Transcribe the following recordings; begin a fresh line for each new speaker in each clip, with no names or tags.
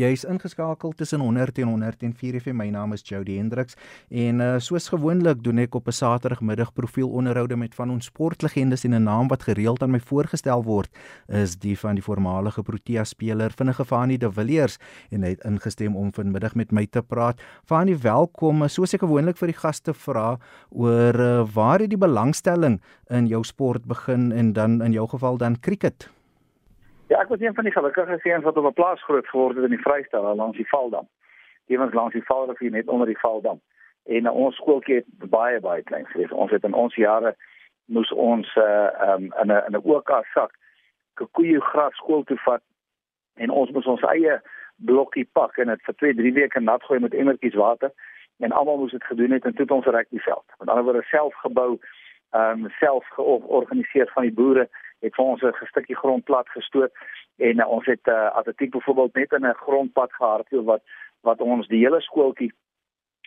Jy's ingeskakel tussen 100 en 104 FM. My naam is Jody Hendriks en uh, soos gewoonlik doen ek op 'n Saterdagmiddag profielonderhoude met van ons sportlegendes en 'n naam wat gereeld aan my voorgestel word is die van die voormalige Protea speler vinnige Fanie De Villiers en hy het ingestem om vanmiddag met my te praat. Fanie, welkom. Soos ek gewoonlik vir die gaste vra oor uh, waar het die belangstelling in jou sport begin en dan in jou geval dan cricket?
Ja, ek was een van die gelukkige seuns wat op 'n plaas groot geword het in die Vrystaat langs die Valdam. Ewens langs die Vaalrivier net onder die Valdam. En uh, ons skooltjie het baie baie klein gewees. Ons het in ons jare moes ons uh um in 'n in 'n OK sak koeie gras skool toe vat en ons moes ons eie blokkie pak en dit vir 2, 3 weke nat gooi met emmertjies water en almal moes dit gedoen het en toe het ons reg die veld. Met ander woorde self gebou, um self georganiseer van die boere het vir ons 'n stukkie grond plat gestoot en uh, ons het uh, atletiek byvoorbeeld net in 'n grondpad gehardloop wat wat ons die hele skooltjie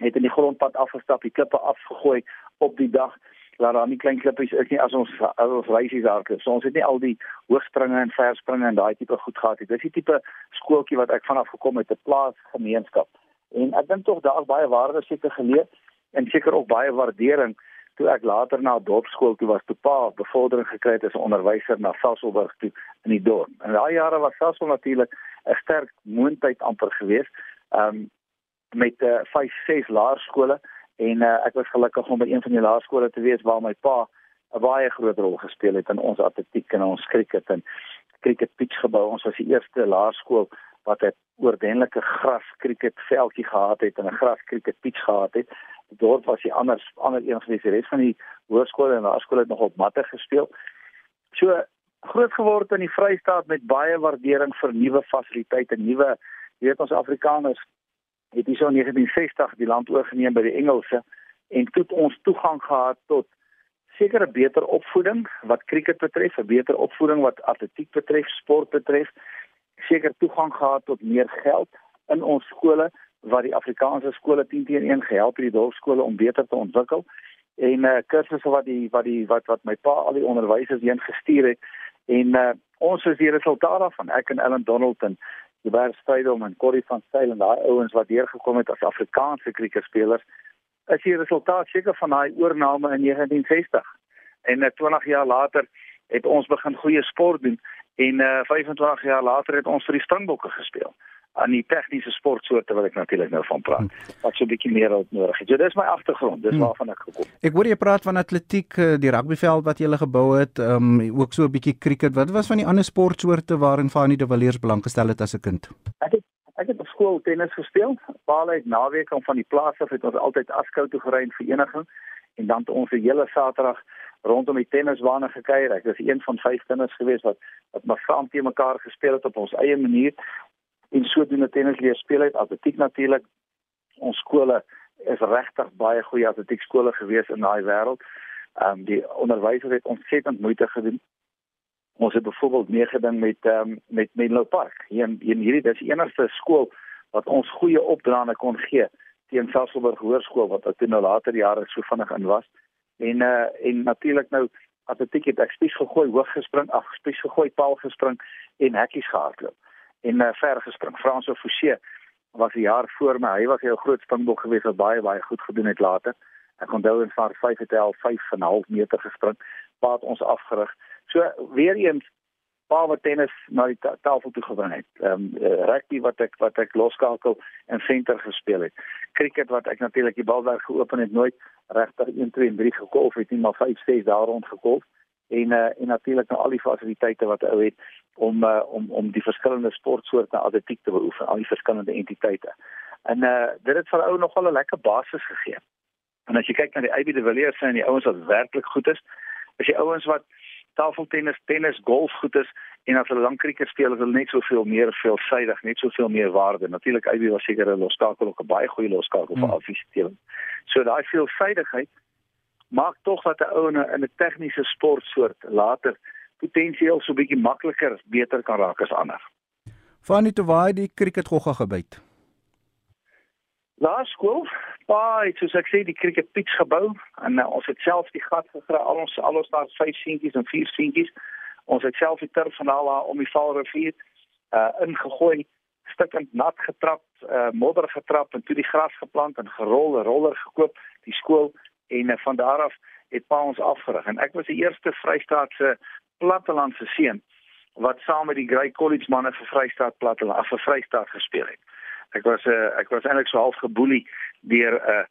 het in die grondpad afgestap, die klippe afgegooi op die dag daar nie klein klippies is nie as ons as ons reisies hardloop. So ons het nie al die hoogspringe en verspringe en daai tipe goed gehad nie. Dis die tipe skooltjie wat ek vanaf gekom het, 'n plaasgemeenskap. En ek dink tog daar baie waarde seker geleer en seker ook baie waardering toe ek later na dorpsskool toe was, toe pa bevordering gekry het as 'n onderwyser na Sasolburg toe in die dorp. In daai jare was Sasol natuurlik 'n sterk moondheid amper geweest, um met uh, 5, 6 laerskole en uh, ek was gelukkig om by een van die laerskole te wees waar my pa 'n baie groot rol gespeel het in ons atletiek en ons cricket en cricket pitch gebou. Ons was die eerste laerskool wat 'n oordentlike gras cricket veldjie gehad het en 'n gras cricket pitch gehad het dorp was die ander ander een van die res van die hoërskole en laerskole het nog op matte gespeel. So groot geword in die Vrystaat met baie waardering vir nuwe fasiliteite, nuwe jy weet ons Afrikaners het hier so in 1960 die land oorgeneem by die Engelse en toe ons toegang gehad tot sekere beter opvoeding wat cricket betref, 'n beter opvoeding wat atletiek betref, sport betref, seker toegang gehad tot meer geld in ons skole wat die Afrikaanse skole 10 teen 1 gehelp het die dorpskole om beter te ontwikkel. En uh, kursusse wat die wat die wat wat my pa al die onderwysers heen gestuur het. En uh, ons is die resultaat daarvan. Ek en Ellen Donaldson Hubert Strydom en Corrie van Styl en daai ouens wat deurgekom het as Afrikaanse kriekerspelers is die resultaat seker van daai oorname in 1960 en uh, eh, 20 jaar later het ons begin goeie sport doen en uh, 25 jaar later het ons vir die Springbokke gespeel aan die tegniese sportsoorte wat ek natuurlik nou van praat. Wat so 'n bietjie meer hulp nodig het. So dis my agtergrond, dis hm. waarvan ek gekom het.
Ek hoor jy praat van atletiek, eh, die rugbyveld wat jy gele gebou het, ehm um, ook so 'n bietjie cricket. Wat was van die ander sportsoorte waarin Fanie de Villiers belang gestel het as 'n kind?
Ek het ek het op skool tennis gespeel. Paal uit naweek om van die plaas af het ons altyd askou toe gery in vereniging en dan ons die hele Saterdag rondom die tennisbane gekuier. Ek was een van vyf kinders gewees wat wat maar saam te mekaar gespeel het op ons eie manier en sodoende tennis leer speel uit atletiek natuurlik ons skole is regtig baie goeie atletiek skole gewees in daai wêreld. Ehm um, die onderwysers het ontsettend moeite gedoen. Ons het byvoorbeeld meegeding met ehm um, met Menlo Park. Hier in, hierdie dis enigste skool wat ons goeie opdraande kon gee teen Sasolburg Hoërskool wat toe nou later jare so vinnig in was. En eh uh, en natuurlik nou atletiek het ek spies gegooi, hoog gespring, ag spies gegooi, paal gespring en hekkies gehardloop en uh, ver gespring. Frans of Fouché was 'n jaar voor my. Hy was 'n groot springbok geweest wat baie baie goed gedoen het later. Ek onthou in vaar 5 het hy al 5.5 meter gespring. Paat ons afgerig. So weer eens paar wat tennis na die ta tafel toe gebring het. Ehm um, uh, rugby wat ek wat ek loskakel en venter gespeel het. Cricket wat ek natuurlik die bal daar geopen het nooit regtig 1 2 en 3 gekolf het nie maar 5 6 daar rond gekolf en uh, en natuurlik nou al die fasiliteite wat ou het om uh, om om die verskillende sportsoorte atletiek te beoefen, al die verskillende entiteite. En uh dit het vir ou nogal 'n lekker basis gegee. En as jy kyk na die IB de Villiers en die ouens wat werklik goed is, is die ouens wat tafeltennis, tennis, golf goed is en as hulle lank krieket speel, is hulle net soveel meer veelsidig, net soveel meer waarde. Natuurlik IB was seker 'n loskakel ook 'n baie goeie loskakel vir hmm. afwisseling. So daai veelsidigheid maak tog dat 'n ou in 'n tegniese sportsoort later potensieel so bietjie makliker beter kan raak as ander.
Van die Twaai die cricket gogga gebyt.
Laas skool, pa het soos ek sê die cricket pitch gebou en uh, ons het self die gat gegrawe. Al ons al ons daar 5 seentjies en 4 seentjies. Ons het self die turf van al om die Vaalrivier uh ingegooi stukkend nat getrap, uh, modder getrap en toe die gras geplant en gerol, roller gekoop, die skool en uh, van daar af het pa ons afgerig en ek was die eerste Vrystaatse plattelandse seun wat saam met die Grey College manne vir Vrystaat platteland af vir Vrystaat gespeel het. Ek was 'n uh, ek was eintlik so half geboelie deur 'n uh,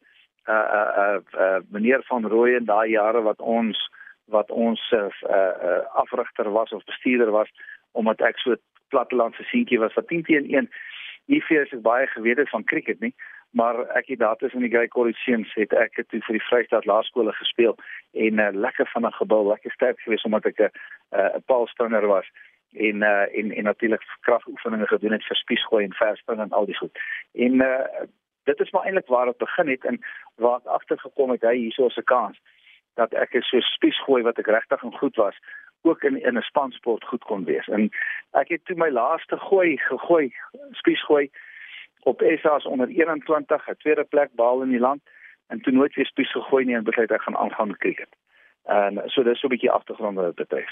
'n uh, 'n uh, uh, uh, meneer van Rooi in daai jare wat ons wat ons 'n uh, uh, afrigter was of bestuurder was omdat ek so plattelandse seentjie was wat 10 teen 1 nie vir is baie geweet het van cricket nie maar ek het daar tussen die Grey College seuns het ek het vir die Vrystaat Laerskole gespeel en uh, lekker van 'n gebou lekker sterk geweest omdat ek 'n uh, 'n paalspringer was en uh, en en natuurlik kragoefeninge gedoen het vir spiesgooi en verspring en al die goed. En uh, dit is maar eintlik waar dit begin het en waar ek agtergekom het hy hierso 'n kans dat ek so spiesgooi wat ek regtig en goed was ook in in 'n spansport goed kon wees. En ek het toe my laaste gooi gegooi, spiesgooi op SA's onder 21, 'n tweede plek behaal in die land en toe nooit weer spies gegooi nie en besluit ek gaan aangaan met cricket. En so dis so 'n bietjie agtergrond wat dit betref.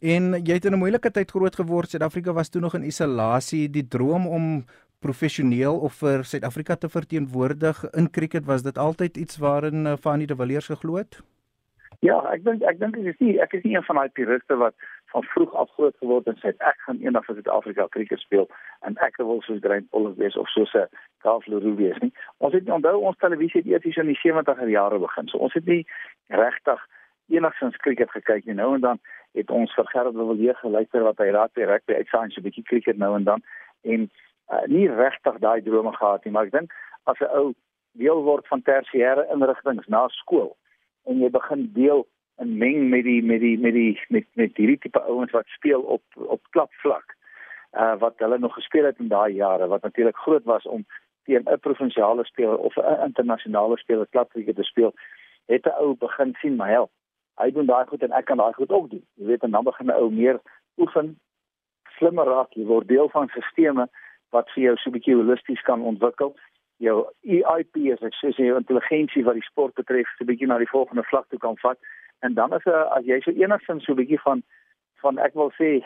En jy het in 'n moeilike tyd groot geword. Suid-Afrika was toe nog in isolasie. Die droom om professioneel of vir Suid-Afrika te verteenwoordig in cricket was dit altyd iets waarin uh, Fanny de Villiers geglo het?
Ja, ek dink ek dink ek is nie ek is nie een van daai puriste wat van vroeg af groot geword het en sê ek gaan eendag vir Suid-Afrika cricket speel en ek wil soos Grant Pollock wees of soos 'n Carl Leroux wees nie. Ons het onthou ons televisie het eers in die 70er jare begin. So ons het nie regtig enigsins cricket gekyk nie. Nou en dan het ons vir Gerard de Villiers geluister wat hy raak by rugby uitsaai so 'n bietjie cricket nou en dan en uh, nie regtig daai drome gehad nie, maar ek dink as 'n ou deel word van tersiêre inrigtinge na skool en jy begin deel en meng met die met die met die met met hierdie tipe ouens wat speel op op klapvlak. Uh wat hulle nog gespeel het in daai jare wat natuurlik groot was om teen 'n provinsiale speler of 'n internasionale speler klapkriket te speel, het 'n ou begin sien my help. Hy doen daai goed en ek kan daai goed ook doen. Jy weet en dan begin 'n ou meer oefen, slimmer raak, jy word deel van stelsels wat vir jou so 'n bietjie holisties kan ontwikkel jou EIP as ek sê jou intelligensie wat die sport betref so 'n bietjie na die volgende vlak toe kan vat. En dan is 'n as jy so enigstens so 'n bietjie van van ek wil sê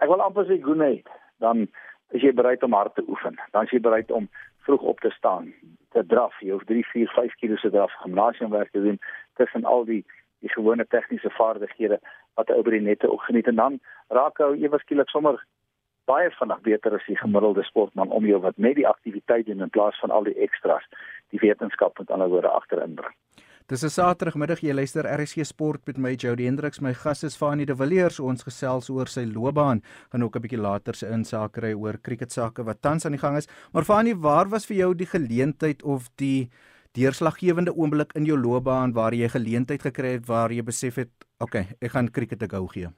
ek wil amper sê goeie dan is jy bereid om hard te oefen. Dan is jy bereid om vroeg op te staan te draf jy hoef 3 4 5 km se draf gimnasiumwerk te doen tussen al die die gewone tegniese vaardighede wat ou by die nette ook geniet. En dan raak ou ewe skielik sommer baie vinnig beter as die gemiddelde sportman om jou wat net die aktiwiteit doen in plaas van al die ekstras die wetenskap met ander woorde agterin bring.
Dis 'n Saterdagmiddag jy luister RSG Sport met my Jody Hendriks my gas is Fanie de Villiers. Ons gesels oor sy loopbaan gaan ook 'n bietjie later se insake ry oor cricket sake wat tans aan die gang is. Maar Fanie waar was vir jou die geleentheid of die deurslaggewende oomblik in jou loopbaan waar jy geleentheid gekry het waar jy besef het okay ek gaan cricket te gou gee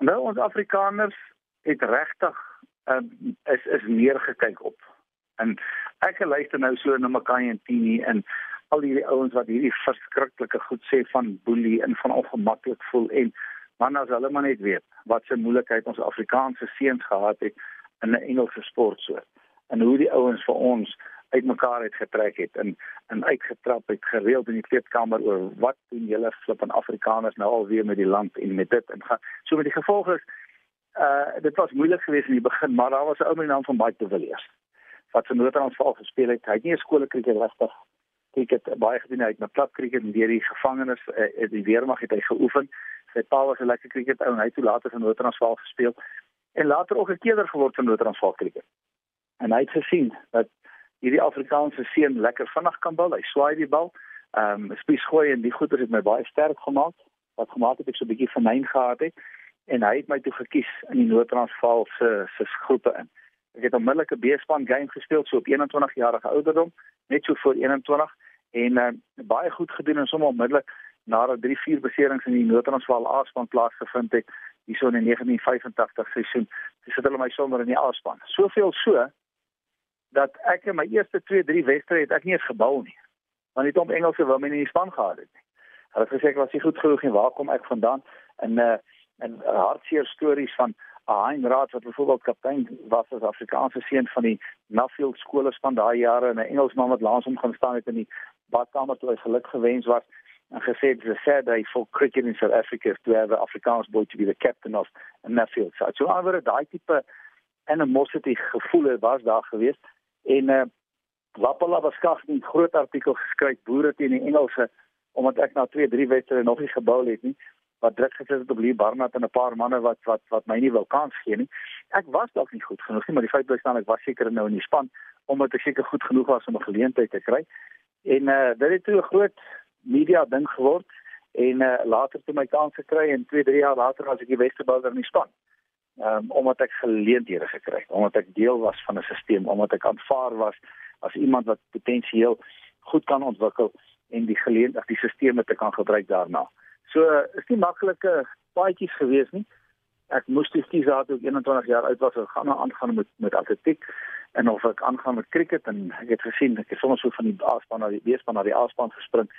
Nou ons Afrikaners het regtig uh, is is meer gekyk op. En ek luister nou so na Makai en Tini en al hierdie ouens wat hierdie verskriklike goed sê van boelie en van ongemaklik voel en man as hulle maar net weet wat se moeilikheid ons Afrikaanse seuns gehad het in 'n Engelse sportsoort en hoe die ouens vir ons uitmekaar het getrek het en en uitgetrap het gereeld in die kleedkamer oor wat doen julle flip en Afrikaners nou alweer met die land en met dit en gaan so met die gevolge is uh dit was moeilik geweest in die begin, maar daar was 'n ou met die naam van Mike de Villiers wat vir Noord-Transvaal gespeel het. Hy het nie 'n skoolkriket regtig kriket baie gedoen uit met plat kriket en deur die gevangenes uh, die weermag het hy geoefen. Sy pa was 'n lekker kriket ou en hy het later vir Noord-Transvaal gespeel en later ook 'n keerder geword vir Noord-Transvaal kriket. En hy het gesien dat hierdie Afrikaanse seun lekker vinnig kan bal. Hy swaai die bal. Ehm um, spies gooi en die goeie het my baie sterk gemaak. Wat gemaak het ek so 'n bietjie vernyn gehad het en hy het my toe gekies in die Noord-Transvaal se se groepe in. Ek het onmiddellik 'n B-span game gespeel so op 21 jarige ouderdom, net so voor 21 en uh, baie goed gedoen en sommer onmiddellik nadat 3 4 beserings in die Noord-Transvaal A-span plaasgevind het hierso in die 1985 seisoen. Dis het hulle my sommer in die A-span. Soveel so dat ek in my eerste 2 3 wedstryde het ek nie eens gebou nie. Want die Tom Engelse wou my nie in die span gehad het nie. Hulle het gesê ek was nie goed genoeg nie. Waar kom ek vandaan? En uh en hartseer stories van 'n Heinrad wat byvoorbeeld kaptein was as Afrikaanse seun van die Nuffield skolespan daai jare en 'n Engelsman wat langs hom gaan staan het in die badkamer toe hy geluk gewens was en gesê het it's a sad day for cricket in South Africa to have an Afrikaans boy to be the captain of a Nuffield side. So oor daai tipe animosity gevoel was daar gewees en uh Wapala was skaf 'n groot artikel geskryf boere teen die Engelse omdat ek na 2, 3 wedstryde nog nie gebou het nie wat druk gesit het op Lee Barnard en 'n paar manne wat wat wat my nie wil kans gee nie. Ek was dalk nie goed genoeg nie, maar die feit bly staan ek was seker nou in die span omdat ek seker goed genoeg was om 'n geleentheid te kry. En uh dit het toe 'n groot media ding geword en uh later toe my kans gekry en 2, 3 jaar later was ek die beste bouler in die span. Ehm um, omdat ek geleenthede gekry het, omdat ek deel was van 'n stelsel, omdat ek aanvaar was as iemand wat potensieel goed kan ontwikkel en die geleentheid, die stelsels te kan gebruik daarna. So is nie maklike paadjies gewees nie. Ek moes toe kies daar toe ek 21 jaar oud was, gaan nou aangaan met met atletiek en of ek aangaan met cricket en ek het gesien ek het soms so van die A-span na die B-span na die A-span gespring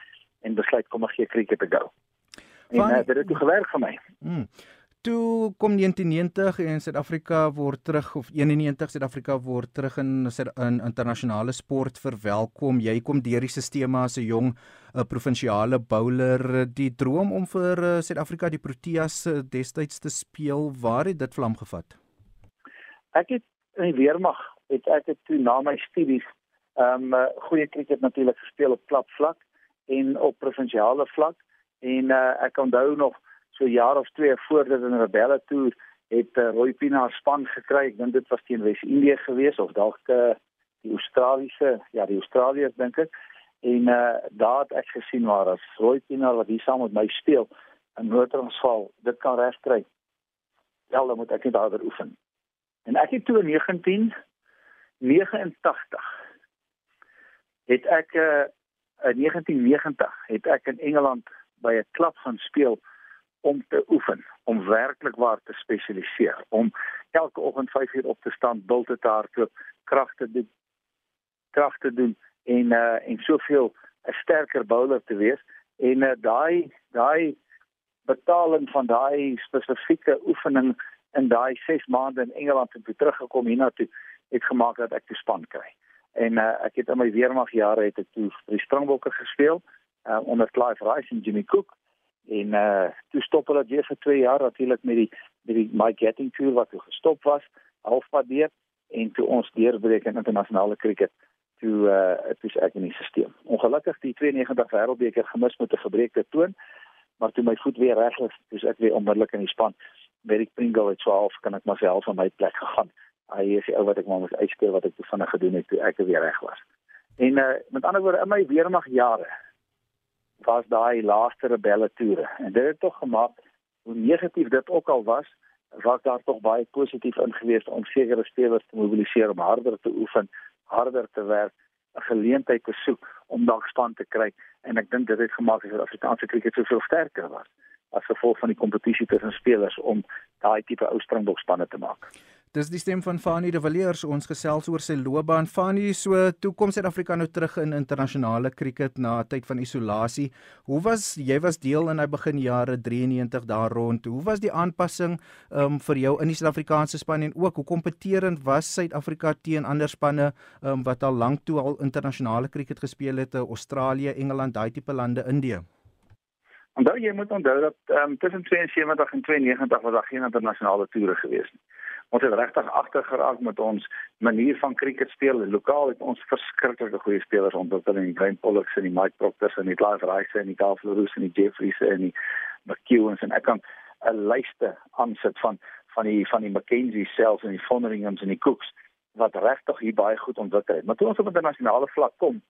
en besluit kom ek gee cricket te go. En Van, uh, dit het gewerk vir my. Mm
toe kom 1990 en Suid-Afrika word terug of 91 Suid-Afrika word terug in in internasionale sport verwelkom. Jy kom deur die stelsel as 'n jong eh, provinsiale bowler. Die droom om vir eh, Suid-Afrika die Proteas eh, destyds te speel, waar het dit vlam gevat?
Ek het in die weermag het ek het toe na my studies ehm um, goeie kriket natuurlik gespeel op klapvlak en op provinsiale vlak en uh, ek onthou nog so jaar of twee voor dit in Rebelle toer het uh, Roy Pina span gekry. Ek dink dit was teen Wes-Indië geweest of dalk uh, die Australiese, ja, die Australiërs dink ek. En uh, daar het ek gesien waar as Roy Pina wat hier saam met my speel in Noord-Transvaal, dit kan regkry. Wel, dan moet ek net daaroor oefen. En ek het toe in 1989 het ek uh, in 1990 het ek in Engeland by 'n klub gaan speel om te oefen, om werklik waar te spesialiseer, om elke oggend 5 uur op te staan, bil te hardloop, krag te doen, krag te doen en uh en soveel 'n sterker bowler te wees en uh daai daai betaling van daai spesifieke oefening in daai 6 maande in Engeland het teruggekom hiernatoe het gemaak dat ek toespan kry. En uh ek het in my weermagjare het ek toe vir die Springbokke gespeel uh onder Clive Rice en Jimmy Cook en uh toe stop hulle weer vir 2 jaar natuurlik met die met die Mike Getting Tour wat toe gestop was halfpad deur en toe ons deurbreek in internasionale cricket toe uh is ek in die stelsel. Ongelukkig die 92 wêreldbeker gemis met 'n gebreekte toon, maar toe my voet weer reg is, dis ek weer onmiddellik in die span. Merrick Pringle het 12 kan ek myself van my plek gegaan. Hy is die ou wat ek maar moes uitspeel wat ek te vinnig gedoen het toe ek weer reg was. En uh met ander woorde in my weermag jare was daai laaste rebelle toere en dit het tog gemaak hoe negatief dit ook al was was daar tog baie positief ingewees om sekere spelers te mobiliseer om harder te oefen, harder te werk, 'n geleentheid te soek om dalk span te kry en ek dink dit het gemaak dat Afrikaanse cricket soveel sterker was as gevolg van die kompetisie tussen spelers om daai tipe ou springbokspanne te maak.
Dis die stem van Fanie de Villiers ons gesels oor sy loopbaan. Fanie, so toe kom Suid-Afrika nou terug in internasionale cricket na 'n tyd van isolasie. Hoe was jy was deel in hy begin jare 93 daar rond. Hoe was die aanpassing um, vir jou in die Suid-Afrikaanse span en ook hoe kompeterend was Suid-Afrika teen ander spanne um, wat al lank toe al internasionale cricket gespeel het, uh, Australië, Engeland, daai tipe lande, Indië?
Onthou jy moet onthou dat um, tussen 72 en 92 was daar geen internasionale toere gewees nie ons het regtig agter geraak met ons manier van cricket speel. Lokaal het ons verskriklike goeie spelers ontwikkel in Graham Pollux en die Mike Proctor en die Clive Rice en die Carl Florus en die Jeffries en die McEwens en ek kan 'n lyste aansit van van die van die McKenzie selfs en die Foneringhams en die Cooks wat regtig hier baie goed ontwikkel het. Maar toe ons op 'n internasionale vlak kom,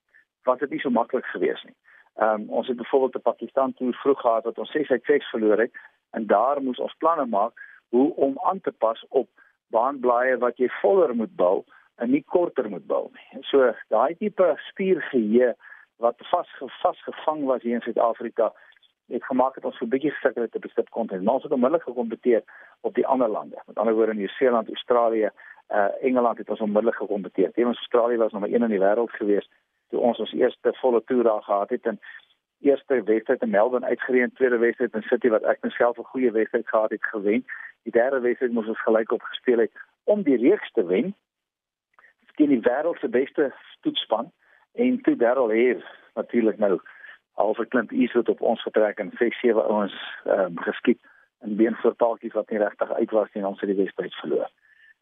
was dit nie so maklik geweest nie. Ehm um, ons het byvoorbeeld te Pakistan toe vroeg gehad wat ons 6 uit 6 verloor het en daar moes ons planne maak hoe om aan te pas op baanblaaie wat jy voller moet bou en nie korter moet bou nie. So daai tipe spiergeheue wat vasgevang was hier in Suid-Afrika het gemaak dat ons so 'n bietjie gesukkel het op die stipkontinent. Ons het onmiddellik gekompeteer op die ander lande. Met ander woorde in Nieu-Seeland, Australië, uh Engeland het ons onmiddellik gekompeteer. Teenoor Australië was nommer 1 in die wêreld gewees toe ons ons eerste volle toer daar gehad het en eerste wedstryd in Melbourne uitgereën, tweede wedstryd in Sydney wat ek myself 'n goeie wedstryd gehad het gewen. Die derde wedstryd moes ons gelyk op gespeel het om die reeks te wen teen die wêreld se beste toetspan en toe Darryl Hayes natuurlik nou al vir Clint Eastwood op ons getrek en ses sewe ouens ehm um, geskiet en been vir taakies wat nie regtig uit was nie en ons het die wedstryd verloor.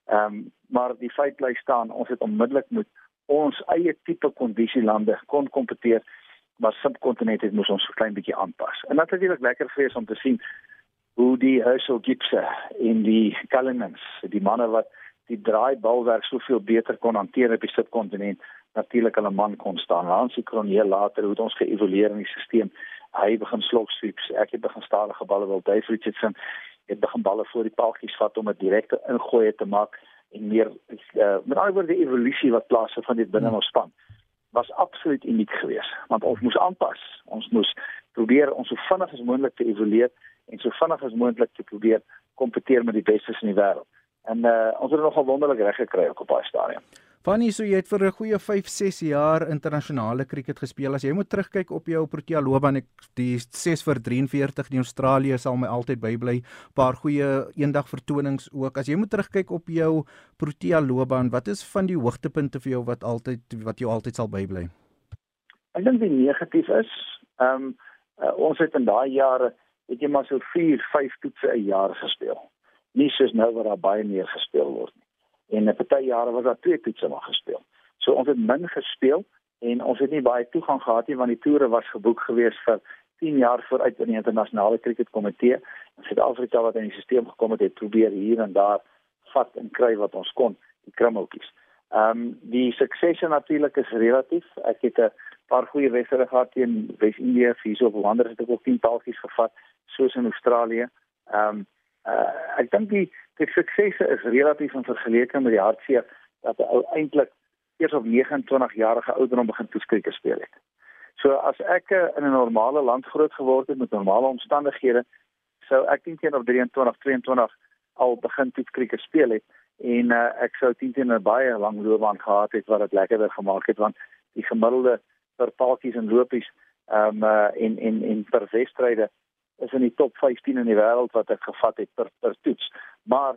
Ehm um, maar die feit bly staan, ons het onmiddellik moet ons eie tipe kondisielande kon kompeteer maar subkontinent het moes ons 'n klein bietjie aanpas. En natuurlik lekker gewees om te sien hoe die Herschel Gipse en die Cullinans, die manne wat die draaibalwerk soveel beter kon hanteer op die subkontinent, natuurlik hulle man kon staan. Hansie Kronier later het ons geëvolueer in die stelsel. Hy begin slok sweeps, ek het begin stadige balle wil Dave Richardson het begin balle voor die paaltjies vat om 'n direkte ingooi te maak en meer uh, met ander woorde die evolusie wat plaasvind van dit binne ons span was absoluut uniek geweest want ons moes aanpas. Ons moes probeer ons so vinnig as moontlik te evolueer en so vinnig as moontlik te probeer kompeteer met die bestes in die wêreld. En uh, ons het nogal wonderlik reg gekry op daai stadium.
Fanny, so jy het vir 'n goeie 5, 6 jaar internasionale krieket gespeel. As jy moet terugkyk op jou Protea loopbaan, ek die 6 vir 43 in Australië sal my altyd bybly. Paar goeie eendag vertonings ook. As jy moet terugkyk op jou Protea loopbaan, wat is van die hoogtepunte vir jou wat altyd wat jou altyd sal bybly?
Ek dink die negatief is, ehm um, uh, ons het in daai jare, weet jy maar so 4, 5 toetse 'n jaar gespeel. Nie soos nou waar daar baie meer gespeel word nie en 'n party jare was daar twee toetse maar gespeel. So ons het min gespeel en ons het nie baie toegang gehad nie want die toere was geboek gewees vir 10 jaar vooruit in die internasionale kriketkomitee. En Suid-Afrika wat in die stelsel gekom het, het probeer hier en daar vat en kry wat ons kon, die krummeltjies. Ehm um, die sukses natuurlik is relatief. Ek het 'n paar goeie wedstryde gehad teen Wes-Indië, hierso op Wanderers het ek ook 10 taaltjies gevat, soos in Australië. Ehm um, uh, ek dink die die suksese is relatief in vergelyking met die hartseer dat 'n ou eintlik eers op 29 jarige ouderdom begin toeskryker speel het. So as ek uh, in 'n normale land groot geword het met normale omstandighede, sou ek teen teen op 23, 22 al begin toeskryker speel het en uh, ek sou teen teen 'n baie lang loopbaan gehad het wat dit lekkerder gemaak het want die gemiddelde per paaltjies en lopies ehm um, uh, en en en per wedstryde is in die top 15 in die wêreld wat ek gevat het per per toets. Maar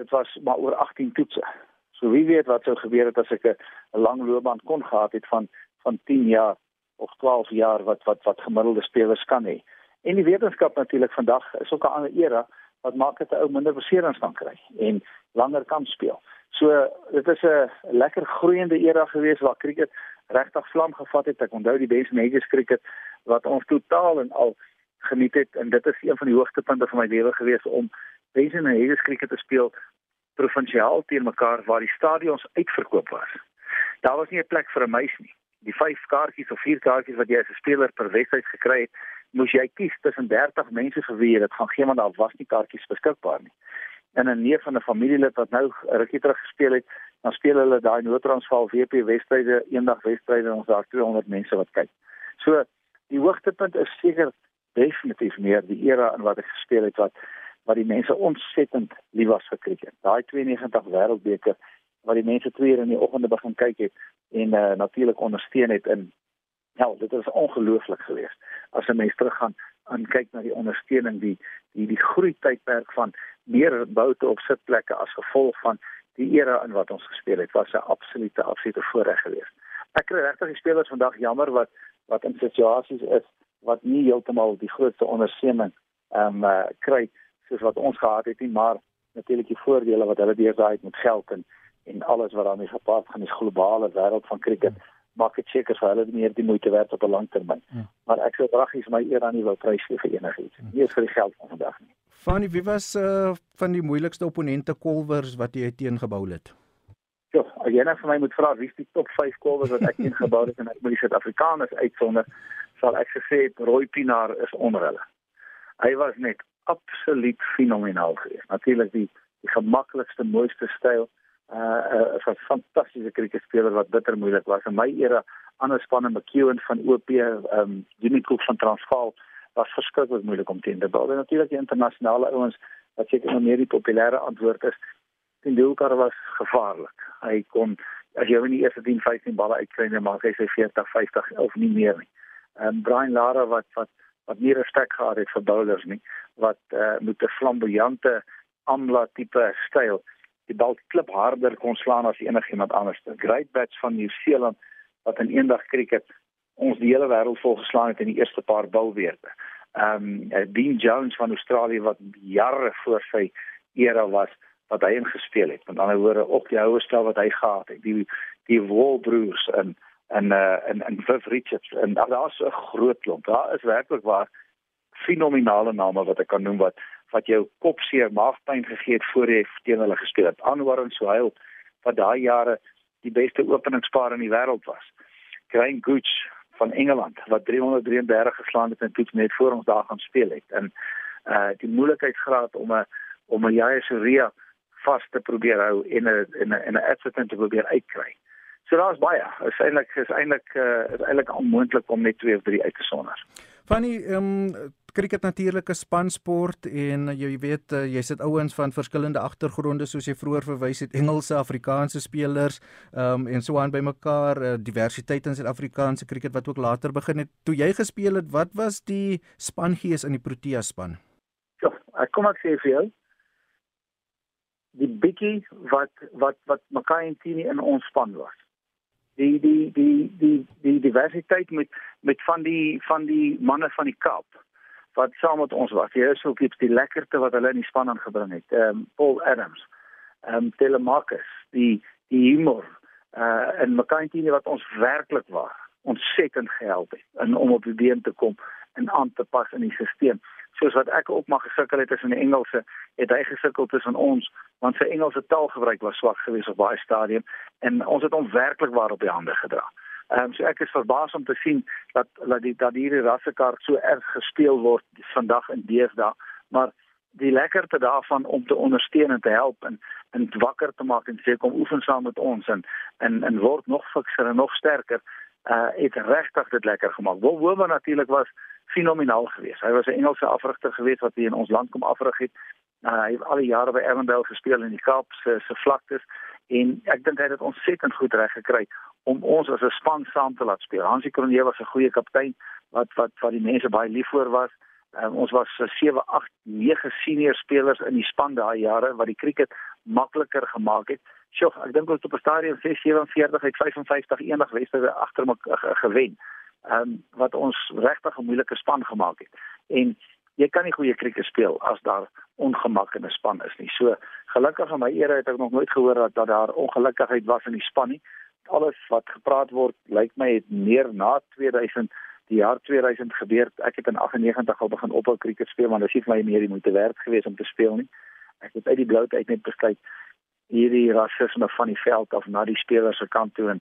dit was maar oor 18 toetse. So wie weet wat sou gebeur het as ek 'n lang loopbaan kon gehad het van van 10 jaar of 12 jaar wat wat wat gemiddelde spelers kan hê. En die wetenskap natuurlik vandag is ook 'n ander era wat maak dit 'n ou minder beserings kan kry en langer kan speel. So dit is 'n lekker groeiende era gewees waar cricket regtig vlam gevat het. Ek onthou die beste majors cricket wat ons totaal en al geniet het en dit is een van die hoogtepunte van my lewe gewees om mense in 'n hederskriket te speel provinsiaal teen mekaar waar die stadions uitverkoop was. Daar was nie 'n plek vir 'n meisie nie. Die 5 kaartjies of 4 kaartjies wat jy as 'n speler per wedstryd gekry het, moes jy kies tussen 30 mense vir wie jy dit gaan gee want daar was nie kaartjies beskikbaar nie. En 'n neef van 'n familielid wat nou rukkie terug gespeel het, dan speel hulle daai noodtransvaal WP wedstryde, eendag wedstryde en ons daar 200 mense wat kyk. So die hoogtepunt is seker definitief meer die era in wat ek gespeel het wat wat die mense ontsettend lief was vir kriket. Daai 92 wêreldbeker wat die mense twee in die oggende begin kyk het en uh, natuurlik ondersteun het in ja, dit is ongelooflik geweest. As 'n mens teruggaan en kyk na die ondersteuning die die die groei tydperk van meer boute op sitplekke as gevolg van die era in wat ons gespeel het was 'n absolute absolute voorreg geweest. Ek kry regtig die spelers vandag jammer wat wat in situasies is wat nie heeltemal die grootste ondersteuning ehm um, uh, kry soos wat ons gehad het nie, maar natuurlik die voordele wat hulle deurdaai met geld en en alles wat daarmee gepaard gaan, die globale wêreld van cricket maak dit seker vir hulle meer die moeite werd op 'n lang termyn. Ja. Maar ek sou vragies my eer aan nie wil prys gee vir enigiets. Ja. Nie eens vir die geld van vandag nie.
Fanny, wie was uh, van die moeilikste opponente kolwers wat jy teengebou het?
Ja, as jy net vir my moet vra wie is die top 5 kolwers wat ek teengebou het en ek moet die Suid-Afrikaners uitsonder, sal ek gesê het Roy Pinaar is onder hulle. Hy was net absoluut fenomenaal geweest. Natuurlik die die gemaklikste, mooiste styl. Uh, 'n fantastiese kriketspeler wat bitter moeilik was. In my era ander spanne McEwen van OP, ehm um, Unicode van Transvaal was verskriklik moeilik om teen te bal. En natuurlik die internasionale ouens wat seker nog meer die populêre antwoord is. Die Dulkar was gevaarlik. Hy kon as jy in die eerste 10, 15 balle uitkry, dan maak hy sy 40, 50 of nie meer nie en um, Brian Lara wat wat wat nie respek gehad het vir bowlers nie wat uh, met 'n flamboyante amla tipe styl die bal klip harder kon slaan as enigiemand anders. Great bats van Nieu-Seeland wat in eendag kriket ons die hele wêreld vol geslaan het in die eerste paar bilweerte. Ehm um, Dean Jones van Australië wat jare voor sy era was wat hy in gespeel het. Met ander woorde op die houe stel wat hy gehad het. Die die Wallbroers en en uh en en Viv Richards en daar's 'n groot klomp. Daar is werklik waar fenominale name wat ek kan noem wat wat jou kop seer maagpyn gegee het voor jy teen hulle gespeel het. Anwar en Suhail wat daai jare die beste openingspaar in die wêreld was. Graham Gooch van Engeland wat 333 geslaan het in toets net voor ons daar gaan speel het. En uh die moeilikheidsgraad om 'n om 'n Jaya Soria vas te probeer hou en 'n en 'n en 'n accident te probeer uitkry. So daar's baie. Is eintlik is eintlik uh is eintlik onmoontlik om net twee of drie uit te sonder.
Fanny, ehm um, cricket natuurlik 'n spansport en jy weet uh, jy sit ouens van verskillende agtergronde soos jy vroeër verwys het Engelse, Afrikaanse spelers, ehm um, en so aan by mekaar, uh, diversiteit in Suid-Afrikaanse cricket wat ook later begin het. Toe jy gespeel het, wat was die spangees in die Protea span?
Ja, ek kom ek sê vir jou die bietjie wat wat wat Makai en Tini in ons span was. Die die die die die diversiteit met met van die van die manne van die Kaap wat saam met ons was. Hier is ook iets die lekkerte wat hulle in die span aangebring het. Ehm um, Paul Adams, ehm um, Telemarcus, die die humor uh Makai en Tini wat ons werklik was ontsettend gehelp het in om op die been te kom en aan te pas in die stelsel soos wat ek ook maar gesukkel het tussen die Engelse, het hy gesukkel tussen ons want sy Engelse taalgebruik was swak geweest op baie stadium en ons het hom werklik waar op die hande gedra. Ehm um, so ek is verbaas om te sien dat dat die dat hierdie rassekaart so erg gespeel word vandag in deesdae, maar die lekkerte daarvan om te ondersteun en te help en en wakker te maak en sê kom oefen saam met ons en en en word nog fikser en nog sterker uh het regtig dit lekker gemaak. Wil Woma natuurlik was fenomenaal geweest. Hy was 'n Engelse afrigter geweest wat hier in ons land kom afrig het. Uh, hy het al die jare by Erndale gespeel in die Kaap se se vlaktes en ek dink hy het dit ontsettend goed reg gekry om ons as 'n span saam te laat speel. Hansie Kronje was 'n goeie kaptein wat wat wat die mense baie lief voor was. Um, ons was 7, 8, 9 senior spelers in die span daai jare wat die cricket makliker gemaak het. Sjoe, ek dink ons op 'n stadium 647 uit 55 enig wedstryde agter mekaar gewen ehm um, wat ons regtig 'n moeilike span gemaak het. En jy kan nie goeie krieket speel as daar ongemak in 'n span is nie. So gelukkig aan my ere het ek nog nooit gehoor dat, dat daar ongelukkigheid was in die span nie. Alles wat gepraat word, lyk my het meer na 2000 die jaar 2000 gebeur. Ek het in 98 al begin ophou krieket speel, maar dit is vir my meer die moeite werd geweest om te speel nie. Ek het uit die bloute uit net besluit hierdie rasisme van die veld af na die spelers se kant toe en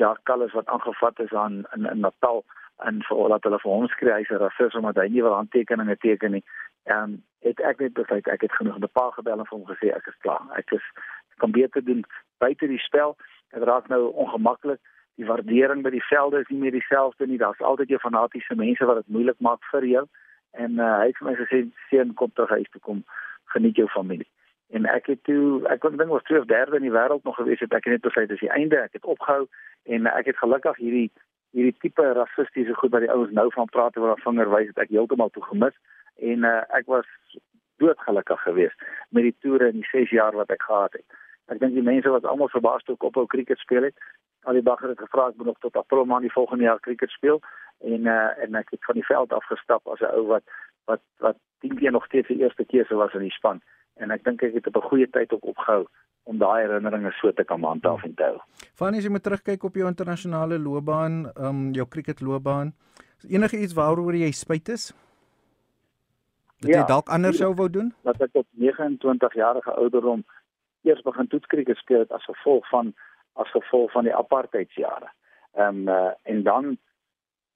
Jacques Callis wat aangevat is aan in, in Natal en vir dat hulle vir hom skree hy's 'n rasis omdat hy nie wil handtekeninge teken nie. Ehm um, het ek net besluit ek het genoeg met 'n paar gebel en vir hom gesê ek is klaar. Ek is ek kan beter doen buite die spel. Dit raak nou ongemaklik. Die waardering by die velde is nie meer dieselfde nie. Daar's altyd jou fanatiese mense wat dit moeilik maak vir jou. En uh, hy het vir my gesê seun kom terug huis toe. Kom geniet jou familie. En ek het toe ek kon dink was twee of derde in die wêreld nog gewees het. Ek net besluit dis die einde. Ek het opgehou. En ek het gelukkig hierdie hierdie tipe rassistiese goed wat die ouens nou van praat oor haar vinger wys het ek heeltemal toe gemis. En uh, ek was doodgelukkig geweest met die toere in die 6 jaar wat ek gehad het ek dink die mense was almal verbaas toe ek ophou cricket speel het al die bagger het gevra ek moet nog tot april maand die volgende jaar cricket speel en uh, en ek het van die veld afgestap as 'n ou wat wat wat 10 keer nog steeds die eerste keuse was in die span en ek dink ek het op 'n goeie tyd ook opgehou om daai herinneringe so te kan handhaaf en hou.
Van as jy moet terugkyk op jou internasionale loopbaan, ehm um, jou cricketloopbaan, enige iets waaroor jy spyt is? Dat ja, jy dalk anders sou wou doen?
Dat ek op 29 jarige ouderdom eers begin toetskriket speel het as gevolg van as gevolg van die apartheidsjare. Ehm um, uh, en dan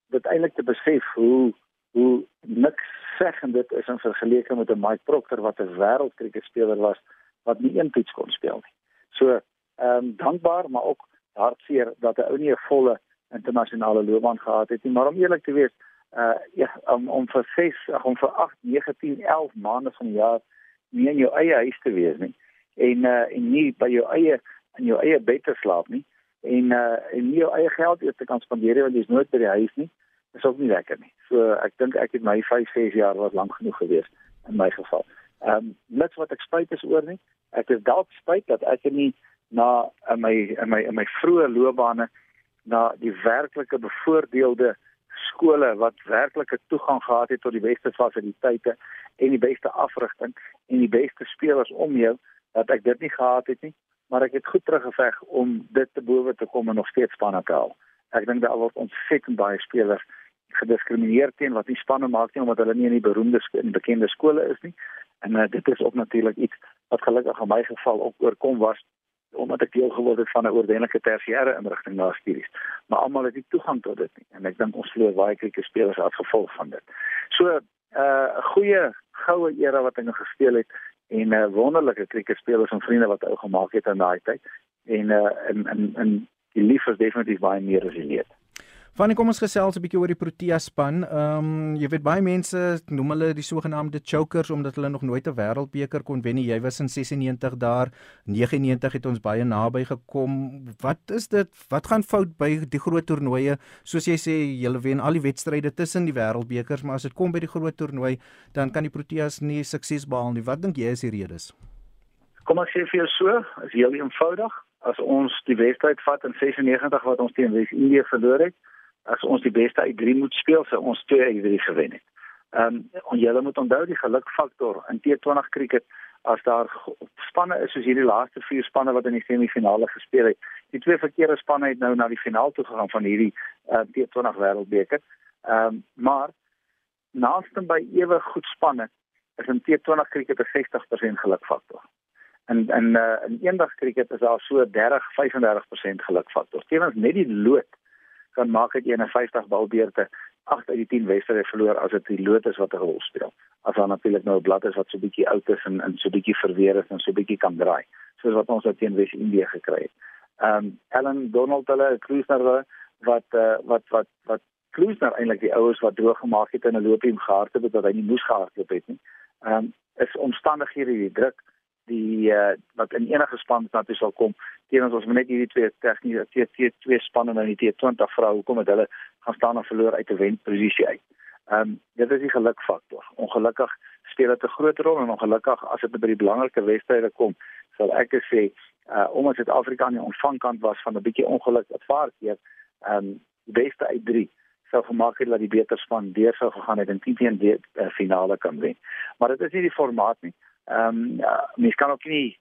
dit eintlik te besef hoe hoe niks seggend dit is in vergelyking met 'n Mike Proctor wat 'n wêreldkriketspeler was wat nie een toets kon speel nie. So, ehm um, dankbaar, maar ook hartseer dat hy ou nie 'n volle internasionale loopbaan gehad het nie, maar om eerlik te wees, uh ja, om om vir 6, om vir 8, 9, 10, 11 maande van die jaar nie in jou eie huis te wees nie en uh en nie by jou eie in jou eie bed te slaap nie en uh en nie jou eie geld eers te kan spandeer want jy's nooit by die huis nie is ook nie lekker nie. So ek dink ek het my 5, 6 jaar was lank genoeg geweest in my geval. Ehm um, niks wat ek spyt is oor nie. Ek is dalk spyt dat ek nie na in my in my in my vroeë loopbane na die werklike bevoordeelde skole wat werklike toegang gehad het tot die beste fasiliteite en die beste afrigting en die beste spelers om jou dat ek dit nie gehad het nie, maar ek het goed teruggeveg om dit te bowe te kom en nog steeds spanne te haal. Ek dink daar word ontsettend baie spelers gediskrimineer teen wat nie spanne maak nie omdat hulle nie in die beroemde en bekende skole is nie. En uh, dit is ook natuurlik iets wat gelukkig in my geval ook oorkom was omdat ek deel geword het van 'n ordentlike tersiêre inrigting na studies. Maar almal het nie toegang tot dit nie en ek dink ons verloor baie kriketspelers as gevolg van dit. So 'n uh, goeie goue era wat hulle gespeel het en uh, wonderlike kriketspelers en vriende wat ou gemaak het in daai tyd en uh, en en en die lief is definitief baie meer resilient.
Van kom ons gesels 'n bietjie oor die Protea span. Ehm um, jy weet baie mense noem hulle die sogenaamde chokers omdat hulle nog nooit 'n wêreldbeker kon wen nie. Jy was in 96 daar. 99 het ons baie naby gekom. Wat is dit? Wat gaan fout by die groot toernooie? Soos jy sê, julle wen al die wedstryde tussen die wêreldbekers, maar as dit kom by die groot toernooi, dan kan die Proteas nie sukses behaal nie. Wat dink jy is die redes?
Kom ek sê vir jou so, is heel eenvoudig. As ons die wedstryd vat in 96 wat ons teen Wes-Indië verloor het, as ons die beste uit 3 moet speel, sou ons 2 uit 3 gewen het. Ehm um, julle moet onthou die gelukfaktor in T20 cricket as daar spanne is soos hierdie laaste 4 spanne wat in die semifinale gespeel het. Die twee verkeerde spanne het nou na die finaal toe gegaan van hierdie uh, T20 wêreldbeker. Ehm um, maar naaste by ewe goed spanne is in T20 cricket 'n 60% gelukfaktor. En en uh, in eendag cricket is daar so 30-35% gelukfaktor. Tevens net die lood kan maak dit 51 balbeurte 8 uit die 10 wedstryde verloor as dit die lood is wat 'n rol speel. As dan natuurlik nou 'n blad is wat so bietjie oud is en en so bietjie verweer is en so bietjie kan draai, soos wat ons uit teen Wes-Indië gekry het. Ehm um, Ellen Donald hulle Kruisner wat uh, wat wat wat Kruisner eintlik die ouers wat droog gemaak het in 'n loopie om gehardloop het wat hy nie moes gehardloop het nie. Ehm um, is omstandighede die druk die uh, wat in enige span na toe sal kom teenoor ons net hierdie twee tegniese twee twee spanne nou die T20 vrou hoekom het hulle gaan staan en verloor uit 'n wenposisie uit. Ehm um, dit is die gelukfaktor. Ongelukkig speel dit 'n groot rol en ongelukkig as dit by die belangrike wedstryde kom, sal ek sê uh omdat Suid-Afrika aan die ontvangkant was van 'n bietjie ongeluk wat vaar keer, ehm um, die beste uit 3 sou gemaak het dat die beter span deur sou gegaan het en teen die uh, finale kan wen. Maar dit is nie die formaat nie. Ehm um, ja, mens kan ook nie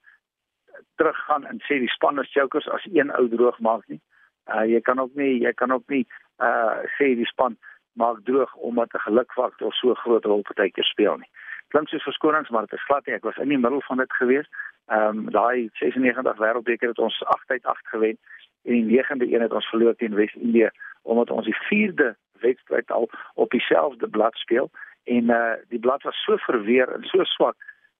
teruggaan en sê die span is chokers as een ou droog maak nie. Uh jy kan ook nie jy kan ook nie uh sê die span maak droog omdat 'n gelukfaktor so groot rol partykeer speel nie. Klink soos verskonings maar dit is glad nie. Ek was in die middel van dit gewees. Ehm um, daai 96 wêreldbeker het ons 8 uit 8 gewen en die 9de een het ons verloor teen Wes-Indië omdat ons die 4de wedstryd al op dieselfde blad speel en uh die blad was so verweer en so swak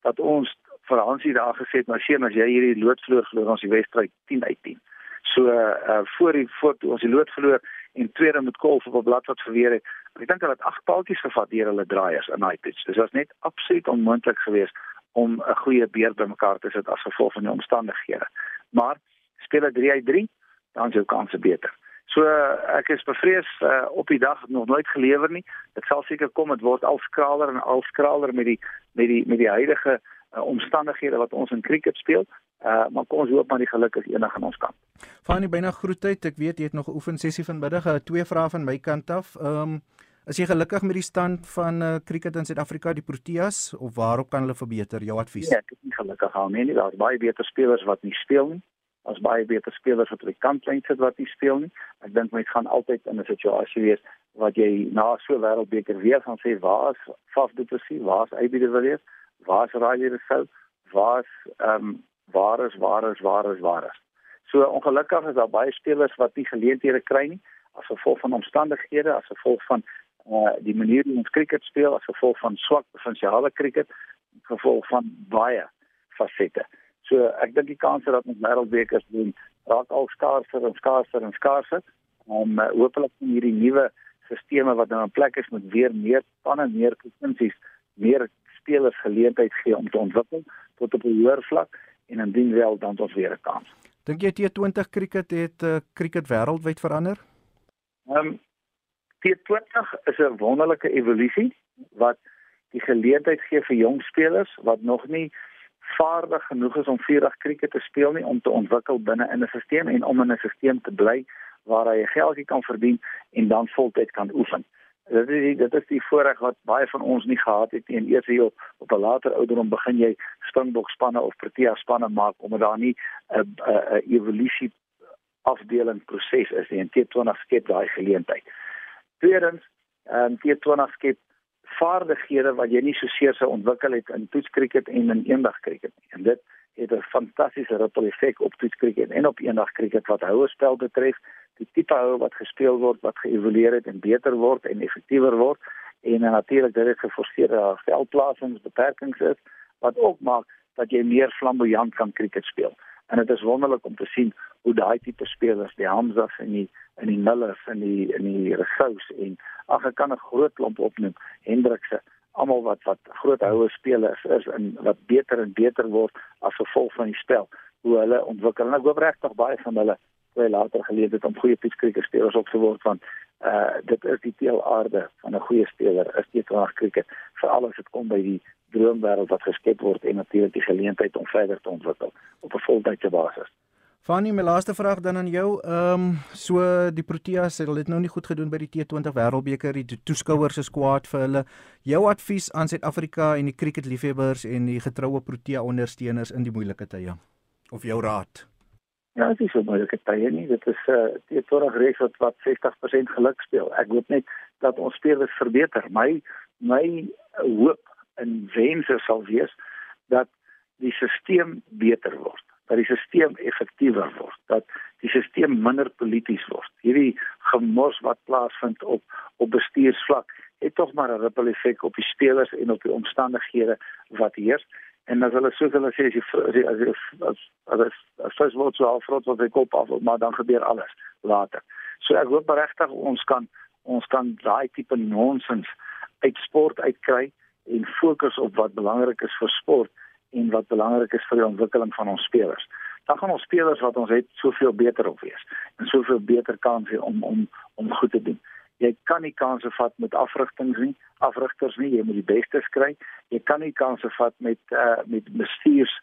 dat ons vir Hansie daar gesê het, maar sien as jy hierdie lood verloor, verloor ons die wedstryd 10 uit 10. So uh voor die voor ons die lood verloor en tweede met Kolf op 'n blad wat verweer het. Ek dink hulle het agt paaltjies gevat deur hulle draaiers in daai pitch. Dis was net absoluut onmoontlik geweest om 'n goeie beer bymekaar te sit as gevolg van die omstandighede. Maar speel 'n 3 uit 3, dan is jou kanse beter. So ek is bevrees uh, op die dag nog nooit gelewer nie. Dit sal seker kom, dit word al skraler en al skraler met die met die met die huidige uh, omstandighede wat ons in cricket speel. Uh, maar kom ons hoop maar die geluk is enig aan ons kant.
Fanie byna groetheid. Ek weet jy het nog 'n oefen sessie vanmiddag. Uh, twee vrae van my kant af. Ehm um, is jy gelukkig met die stand van uh, cricket in Suid-Afrika, die Proteas of waarop kan hulle verbeter? Jou advies.
Ja, ek is nie gelukkig al nie. Daar's baie beter spelers wat nie speel nie as baie beter spelers wat op die kantlyn sit wat nie speel nie. Ek dink mens gaan altyd in 'n situasie wees wat jy na so 'n wêreldbeker weer gaan sê waar is Faf du Plessis, waar is Aibi de Villiers, waar is Raja de Sou, waar is ehm um, waar is waar is waar is waar is. So ongelukkig is daar baie spelers wat nie geleenthede kry nie as gevolg van omstandighede, as gevolg van uh die manier hoe ons cricket speel, as gevolg van swak provinsiale cricket, gevolg van baie fasette. So ek dink die kanse dat ons wêreldbekers doen raak al skaarser en skaarser en skaarser om uh, hopelik in hierdie nuwe stelsels wat nou in plek is met weer meer spanne, meer provinsies, meer spelers geleentheid gee om te ontwikkel tot op 'n hoër vlak en indien wel dan ons weer 'n kans.
Dink jy T20 cricket het uh, cricket wêreldwyd verander?
Ehm um, T20 is 'n wonderlike evolusie wat die geleentheid gee vir jong spelers wat nog nie vaardig genoeg is om vierdag krieket te speel nie om te ontwikkel binne in 'n stelsel en om in 'n stelsel te bly waar hy geldjie kan verdien en dan voltyd kan oefen. Dit is dit is die voorreg wat baie van ons nie gehad het nie. En eers hier op, op 'n later ouderdom begin jy Springbok spanne of Protea spanne maak omdat daar nie 'n 'n evolusie afdeling proses is nie. En T20 skep daai geleentheid. Tweedens, ehm um, T20 skep vaardighede wat jy nie so seer sou ontwikkel het in toetskriket en in eendag kriket nie. En dit het 'n fantastiese ripple effek op toetskriket en op eendag kriket wat houerspel betref die tipe hou wat gespeel word wat geëvolueer het en beter word en effektiewer word en natuurlik dit het geforseerde veldplasings beperkings is wat ook maak dat jy meer flamboyant kan kriket speel. En dit is wonderlik om te sien hoe daai tipe spelers, die Hamzas en die en die Millers en die en die Resous en ag ek kan 'n groot klomp opnoem, Hendrikse, almal wat wat groot houe spelers is en wat beter en beter word as gevolg van die spel, hoe hulle ontwikkel. En ek hoop regtig baie van hulle twee later geleer het om goeie pitchkriket spelers op te word van uh dit is die teelaarde van 'n goeie speler is dit reg kriket veral as dit kom by die droomwêreld wat geskep word en natuurlik die geleentheid om verder te ontwikkel op 'n voltydse basis.
Fanny, my laaste vraag dan aan jou. Ehm um, so die Proteas het dit nou nie goed gedoen by die T20 Wêreldbeker. Die toeskouers is kwaad vir hulle. Jou advies aan Suid-Afrika en die cricketliefhebbers en die getroue Protea ondersteuners in die moeilike tye of jou raad?
Ja, dit is so moeilike tye nie. Dit is 'n uh, teetorig reeks wat wat 60% geluk speel. Ek hoop net dat ons spelers verbeter. My my hoop en wens sal wees dat die stelsel beter word, dat die stelsel effektiewer word, dat die stelsel minder polities word. Hierdie gemors wat plaasvind op op bestuursvlak het tog maar 'n ripple effek op die spelers en op die omstandighede wat heers en as hulle soos hulle sê as jy as jy as as as as wat so afrot wat hy kop af maar dan gebeur alles later. So ek hoop regtig ons kan ons kan daai tipe nonsens uit sport uitkry en fokus op wat belangrik is vir sport en wat belangrik is vir die ontwikkeling van ons spelers. Dan gaan ons spelers wat ons het soveel beter op wees en soveel beter kans hê om om om goed te doen jy kan nie kansse vat met afrigtings nie afrigters nie jy moet die beste kry. Jy kan nie kansse vat met uh, met bestuurs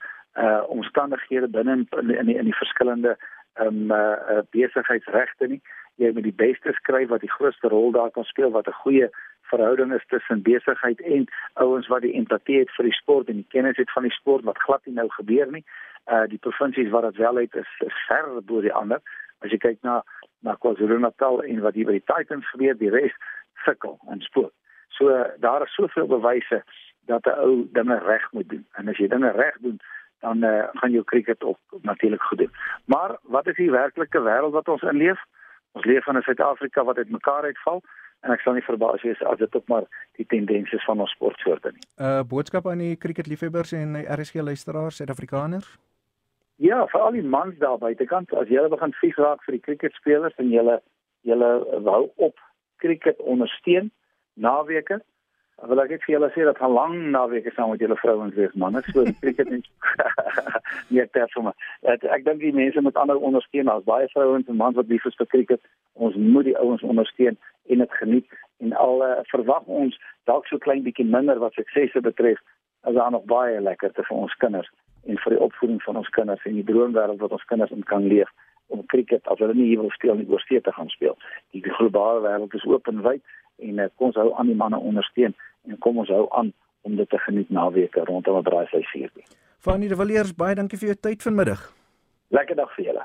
uh, omstandighede binne in, in die in die verskillende um, uh, besigheidsregte nie. Jy moet die beste kry wat die grootste rol daar kan speel wat 'n goeie verhouding is tussen besigheid en ouens wat die empatie het vir die sport en die kennis het van die sport wat glad nie nou gebeur nie. Uh die provinsies wat dit wel het is, is ver bo die ander as jy kyk na na KwaZulu-Natal en wat hier by die Titans gebeur, die res sukkel en spook. So daar is soveel bewyse dat 'n ou dinge reg moet doen. En as jy dinge reg doen, dan uh, gaan jou cricket ook natuurlik goed doen. Maar wat is die werklike wêreld wat ons inleef? Ons leef in 'n Suid-Afrika wat uitmekaar uitval en ek sal nie verbaas wees as dit ook maar die tendense van ons sportsoorte nie.
'n uh, Boodskap aan die cricketliefhebbers en RSG luisteraars, Suid-Afrikaners?
Ja, vir al die mans daar buitekant, as jy begin vies raak vir die cricketspelers en jy jy wou op cricket ondersteun naweke, wil ek net vir julle sê dat gaan lang naweke saam met julle vrouens wees man. Ek sê cricket nie nie ter sommer. Ek, ek dink die mense moet ander ondersteun. Daar's baie vrouens en mans wat lief is vir cricket. Ons moet die ouens ondersteun en dit geniet en al uh, verwag ons dalk so klein bietjie minder wat suksese betref as daar nog baie lekkerte vir ons kinders en vir die opvoeding van ons kinders en die droomwêreld wat ons kinders in kan leef om cricket as hulle nie hier wil speel nie oor see te gaan speel. Die globale wêreld is oop en wyd en uh, kom ons hou aan die manne ondersteun en kom ons hou aan om dit te geniet naweke rondom 'n braai sy 14.
Fanny de Villiers, baie dankie vir jou tyd vanmiddag.
Lekker dag vir julle.